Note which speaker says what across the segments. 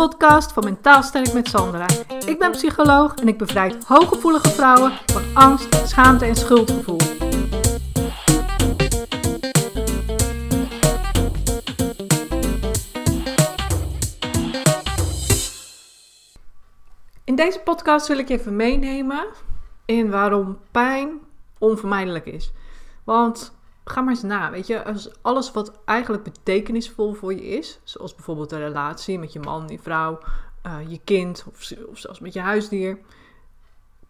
Speaker 1: podcast van Mentaal Sterk met Sandra. Ik ben psycholoog en ik bevrijd hooggevoelige vrouwen van angst, schaamte en schuldgevoel. In deze podcast wil ik je even meenemen in waarom pijn onvermijdelijk is. Want ga maar eens na, weet je, als alles wat eigenlijk betekenisvol voor je is, zoals bijvoorbeeld een relatie met je man, je vrouw, uh, je kind of, zelfs met je huisdier,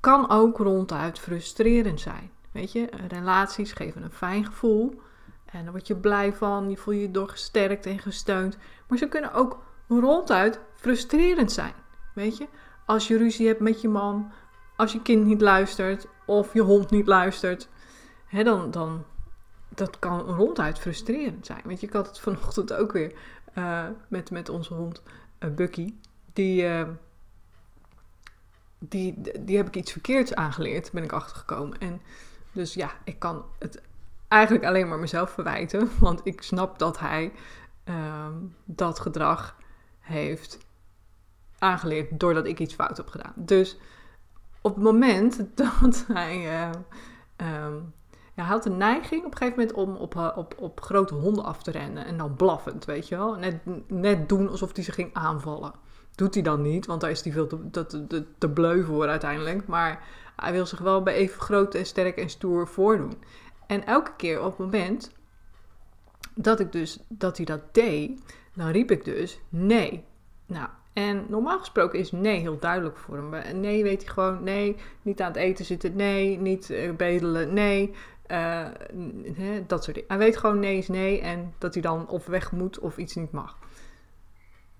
Speaker 1: kan ook ronduit frustrerend zijn. Weet je, relaties geven een fijn gevoel en daar word je blij van, je voel je door gesterkt en gesteund, maar ze kunnen ook ronduit frustrerend zijn. Weet je, als je ruzie hebt met je man, als je kind niet luistert of je hond niet luistert, hè, dan, dan dat kan ronduit frustrerend zijn. Je, ik had het vanochtend ook weer uh, met, met onze hond uh, Bucky. Die, uh, die, die heb ik iets verkeerds aangeleerd, ben ik achtergekomen. En dus ja, ik kan het eigenlijk alleen maar mezelf verwijten. Want ik snap dat hij ehm, dat gedrag heeft aangeleerd doordat ik iets fout heb gedaan. Dus op het moment dat hij um, hij had een neiging op een gegeven moment om op, eh, op, op grote honden af te rennen. En dan blaffend, weet je wel. Net, net doen alsof hij ze ging aanvallen. Doet hij dan niet, want daar is hij veel te, te, te, te bleu voor uiteindelijk. Maar hij wil zich wel bij even groot en sterk en stoer voordoen. En elke keer op het moment dat, ik dus, dat hij dat deed, dan riep ik dus nee. Nou, en normaal gesproken is nee heel duidelijk voor hem. Nee weet hij gewoon, nee, niet aan het eten zitten, nee, niet uh, bedelen, nee. Uh, dat soort dingen. Hij weet gewoon nee is nee en dat hij dan of weg moet of iets niet mag.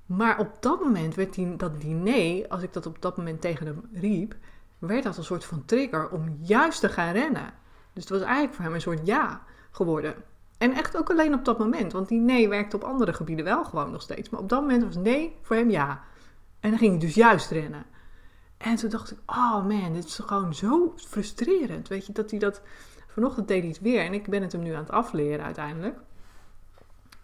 Speaker 1: Maar op dat moment werd die, dat die nee, als ik dat op dat moment tegen hem riep, werd dat een soort van trigger om juist te gaan rennen. Dus het was eigenlijk voor hem een soort ja geworden. En echt ook alleen op dat moment, want die nee werkte op andere gebieden wel gewoon nog steeds. Maar op dat moment was nee voor hem ja. En dan ging hij dus juist rennen. En toen dacht ik, oh man, dit is gewoon zo frustrerend. Weet je, dat hij dat Vanochtend deed hij het weer en ik ben het hem nu aan het afleren uiteindelijk.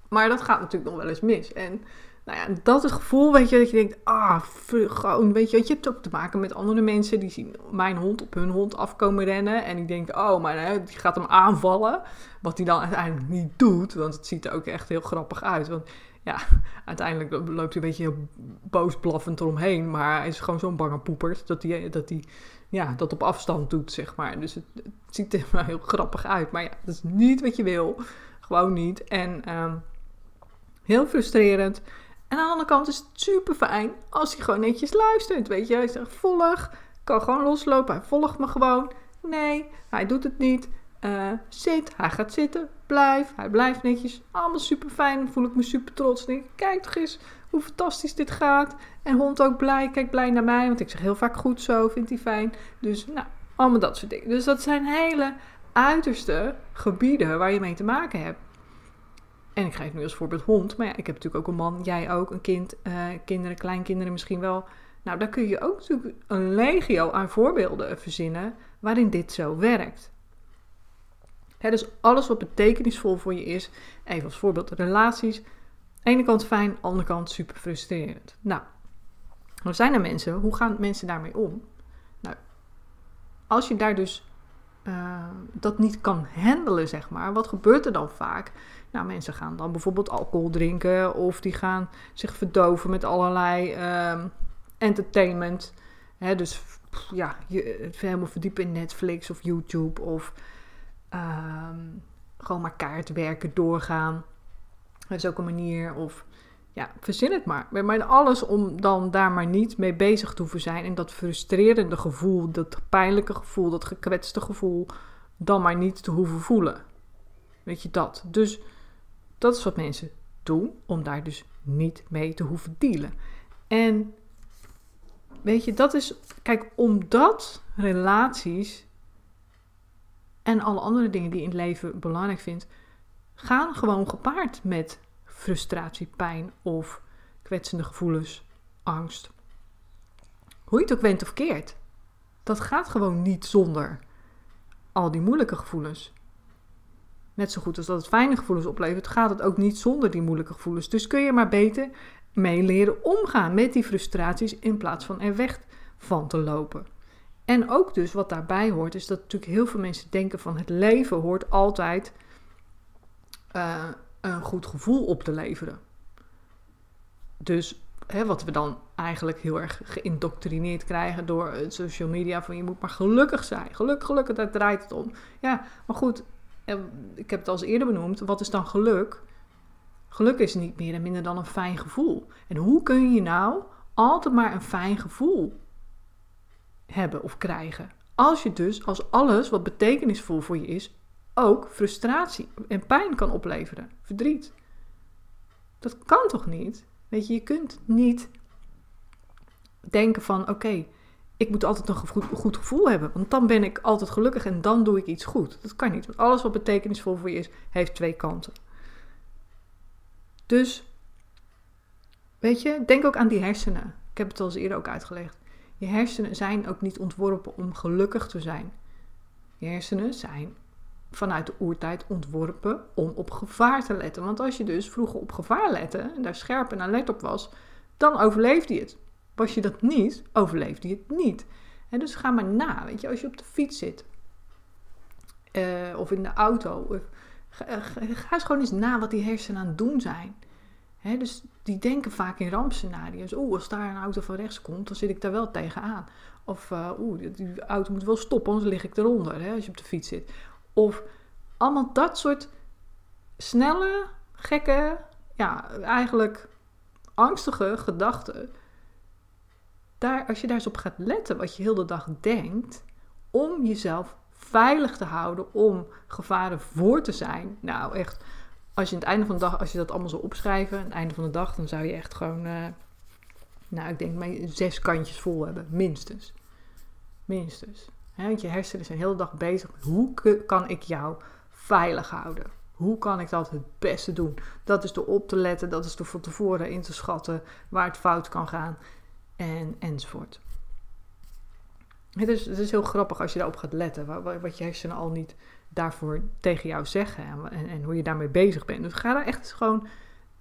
Speaker 1: Maar dat gaat natuurlijk nog wel eens mis. En nou ja, dat is het gevoel, weet je, dat je denkt, ah, gewoon, weet je, je hebt ook te maken met andere mensen die zien mijn hond op hun hond afkomen rennen. En die denken, oh, maar hè, die gaat hem aanvallen. Wat hij dan uiteindelijk niet doet, want het ziet er ook echt heel grappig uit. Want ja, uiteindelijk loopt hij een beetje boos blaffend eromheen. Maar hij is gewoon zo'n bange poepert dat hij, dat hij ja, dat op afstand doet, zeg maar. Dus het, ziet er wel heel grappig uit. Maar ja, dat is niet wat je wil. Gewoon niet. En ehm, heel frustrerend. En aan de andere kant is het super fijn als hij gewoon netjes luistert. Weet je, hij zegt volg, kan gewoon loslopen. Hij volgt me gewoon. Nee, hij doet het niet. Uh, zit, hij gaat zitten, blijf, hij blijft netjes. Allemaal super fijn, voel ik me super trots. Denk, kijk toch eens hoe fantastisch dit gaat. En hond ook blij, kijk blij naar mij, want ik zeg heel vaak goed zo, vindt hij fijn. Dus nou, allemaal dat soort dingen. Dus dat zijn hele uiterste gebieden waar je mee te maken hebt. En ik geef nu als voorbeeld hond, maar ja, ik heb natuurlijk ook een man, jij ook, een kind, uh, kinderen, kleinkinderen misschien wel. Nou, daar kun je ook natuurlijk een legio aan voorbeelden verzinnen waarin dit zo werkt dus alles wat betekenisvol voor je is, even als voorbeeld relaties. Ene kant fijn, andere kant super frustrerend. Nou, er zijn er mensen, hoe gaan mensen daarmee om? Nou, als je daar dus uh, dat niet kan handelen, zeg maar, wat gebeurt er dan vaak? Nou, mensen gaan dan bijvoorbeeld alcohol drinken of die gaan zich verdoven met allerlei uh, entertainment. Dus ja, je helemaal verdiepen in Netflix of YouTube of Um, gewoon maar kaartwerken doorgaan. Dat is ook een manier. Of ja, verzin het maar. Maar alles om dan daar maar niet mee bezig te hoeven zijn. En dat frustrerende gevoel, dat pijnlijke gevoel, dat gekwetste gevoel, dan maar niet te hoeven voelen. Weet je dat? Dus dat is wat mensen doen, om daar dus niet mee te hoeven dealen. En weet je, dat is, kijk, omdat relaties en alle andere dingen die je in het leven belangrijk vindt, gaan gewoon gepaard met frustratie, pijn of kwetsende gevoelens, angst. Hoe je het ook went of keert. Dat gaat gewoon niet zonder al die moeilijke gevoelens. Net zo goed als dat het fijne gevoelens oplevert, gaat het ook niet zonder die moeilijke gevoelens. Dus kun je maar beter mee leren omgaan met die frustraties in plaats van er weg van te lopen. En ook dus wat daarbij hoort, is dat natuurlijk heel veel mensen denken van het leven hoort altijd uh, een goed gevoel op te leveren. Dus hè, wat we dan eigenlijk heel erg geïndoctrineerd krijgen door social media, van je moet maar gelukkig zijn. Geluk, gelukkig, daar draait het om. Ja, maar goed, ik heb het al eerder benoemd, wat is dan geluk? Geluk is niet meer en minder dan een fijn gevoel. En hoe kun je nou altijd maar een fijn gevoel hebben of krijgen? Als je dus, als alles wat betekenisvol voor je is, ook frustratie en pijn kan opleveren, verdriet. Dat kan toch niet? Weet je, je kunt niet denken van oké, ik moet altijd een goed, gevoel hebben, want dan ben ik altijd gelukkig en dan doe ik iets goed. Dat kan niet, alles wat betekenisvol voor je is, heeft twee kanten. Dus, weet je, denk ook aan die hersenen. Ik heb het al eens eerder ook uitgelegd. Je hersenen zijn ook niet ontworpen om gelukkig te zijn. Je hersenen zijn vanuit de oertijd ontworpen om op gevaar te letten. Want als je dus vroeger op gevaar lette en daar scherp en alert op was, dan overleefde je het. Was je dat niet, overleefde je het niet. En dus ga maar na, weet je, als je op de fiets zit uh, of in de auto. Of, ga, eens gewoon eens na wat die hersenen aan het doen zijn. dus die denken vaak in rampscenario's. Oeh, als daar een auto van rechts komt, dan zit ik daar wel tegenaan. Of uh, oeh, die auto moet wel stoppen, anders lig ik eronder hè, als je op de fiets zit. Of allemaal dat soort snelle, gekke, ja, eigenlijk angstige gedachten. Daar, als je daar eens op gaat letten wat je heel de dag denkt, om jezelf veilig te houden, om gevaren voor te zijn. Nou, echt, als je aan het einde van de dag, als je dat allemaal zou opschrijven, aan het einde van de dag, dan zou je echt gewoon, uh, nou, ik denk maar zes kantjes vol hebben, minstens. Minstens want je hersenen zijn de hele dag bezig met hoe kan ik jou veilig houden? Hoe kan ik dat het beste doen? Dat is door op te letten, dat is door van tevoren in te schatten waar het fout kan gaan en, enzovoort. Het is, het is heel grappig als je daarop gaat letten, wat, wat je hersenen al niet daarvoor tegen jou zeggen en, en, hoe je daarmee bezig bent. Dus ga daar echt gewoon,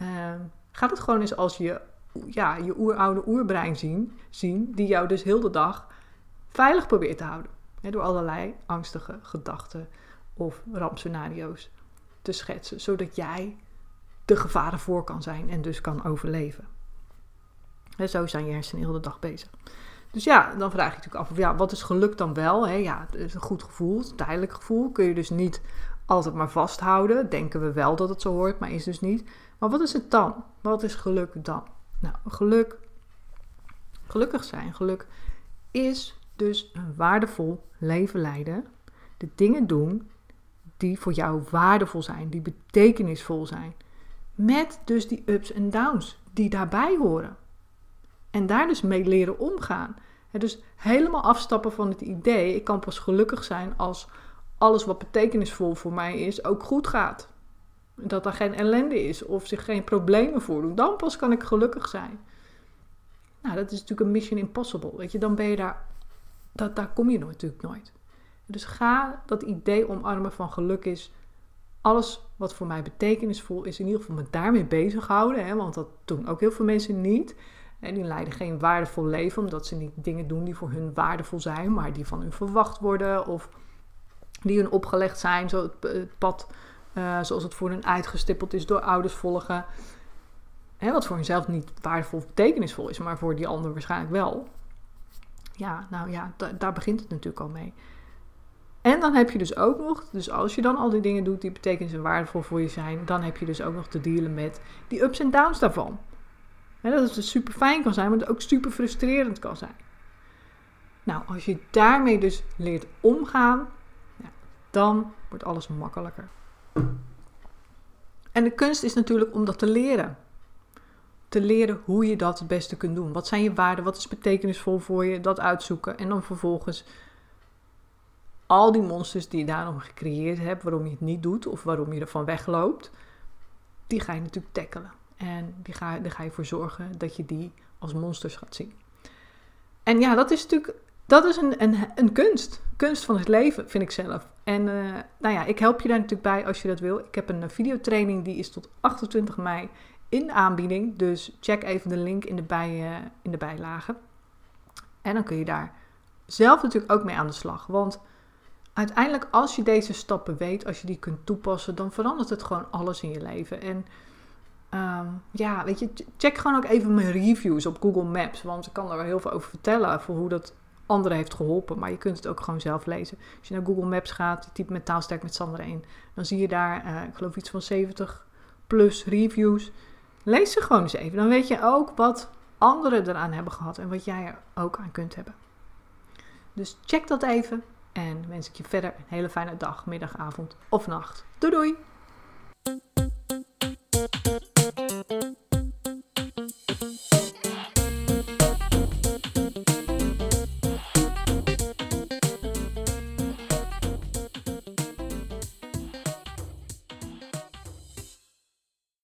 Speaker 1: uh, ga het gewoon eens als je, ja, je oeroude oerbrein zien, zien, die jou dus heel de dag veilig probeert te houden door allerlei angstige gedachten of rampscenario's te schetsen, zodat jij de gevaren voor kan zijn en dus kan overleven. En zo zijn je hersenen heel de dag bezig. Dus ja, dan vraag je natuurlijk af, ja, wat is geluk dan wel? Ja, het is een goed gevoel, een tijdelijk gevoel. Kun je dus niet altijd maar vasthouden. Denken we wel dat het zo hoort, maar is dus niet. Maar wat is het dan? Wat is geluk dan? Nou, geluk, gelukkig zijn, geluk is dus een waardevol leven leiden. De dingen doen die voor jou waardevol zijn, die betekenisvol zijn. Met dus die ups en downs die daarbij horen. En daar dus mee leren omgaan. dus helemaal afstappen van het idee, ik kan pas gelukkig zijn als alles wat betekenisvol voor mij is ook goed gaat. Dat er geen ellende is of zich geen problemen voordoen. Dan pas kan ik gelukkig zijn. Nou, dat is natuurlijk een mission impossible. Weet je, dan ben je daar dat, daar kom je natuurlijk nooit. Dus ga dat idee omarmen van geluk is alles wat voor mij betekenisvol is, in ieder geval me daarmee bezighouden. Hè, want dat doen ook heel veel mensen niet. En die leiden geen waardevol leven omdat ze niet dingen doen die voor hun waardevol zijn, maar die van hun verwacht worden of die hun opgelegd zijn, zo het, pad uh, zoals het voor hun uitgestippeld is door ouders volgen. Hè, wat voor hunzelf niet waardevol of betekenisvol is, maar voor die ander waarschijnlijk wel. Ja, nou ja, daar begint het natuurlijk al mee. En dan heb je dus ook nog, dus als je dan al die dingen doet die betekenis en waardevol voor je zijn, dan heb je dus ook nog te dealen met die ups en downs daarvan. En dat het dus super fijn kan zijn, maar het ook super frustrerend kan zijn. Nou, als je daarmee dus leert omgaan, ja, dan wordt alles makkelijker. En de kunst is natuurlijk om dat te leren te leren hoe je dat het beste kunt doen. Wat zijn je waarden? Wat is betekenisvol voor je? Dat uitzoeken. En dan vervolgens al die monsters die je daarom gecreëerd hebt, waarom je het niet doet of waarom je ervan wegloopt, die ga je natuurlijk tackelen. En die ga, daar ga je voor zorgen dat je die als monsters gaat zien. En ja, dat is natuurlijk dat is een, een, een kunst. Kunst van het leven, vind ik zelf. En uh, nou ja, ik help je daar natuurlijk bij als je dat wil. Ik heb een videotraining die is tot 28 mei in aanbieding. Dus check even de link in de, bij, uh, in de bijlage. En dan kun je daar zelf natuurlijk ook mee aan de slag. Want uiteindelijk, als je deze stappen weet, als je die kunt toepassen, dan verandert het gewoon alles in je leven. En um, ja, weet je, check gewoon ook even mijn reviews op Google Maps. Want ik kan daar wel heel veel over vertellen, voor hoe dat anderen heeft geholpen. Maar je kunt het ook gewoon zelf lezen. Als je naar Google Maps gaat, typ met taalsterk met Sandra 1, dan zie je daar, uh, ik geloof iets van 70 plus reviews. Lees ze gewoon eens even. Dan weet je ook wat anderen eraan hebben gehad en wat jij er ook aan kunt hebben. Dus check dat even en wens ik je verder een hele fijne dag, middag, avond of nacht. Doei doei!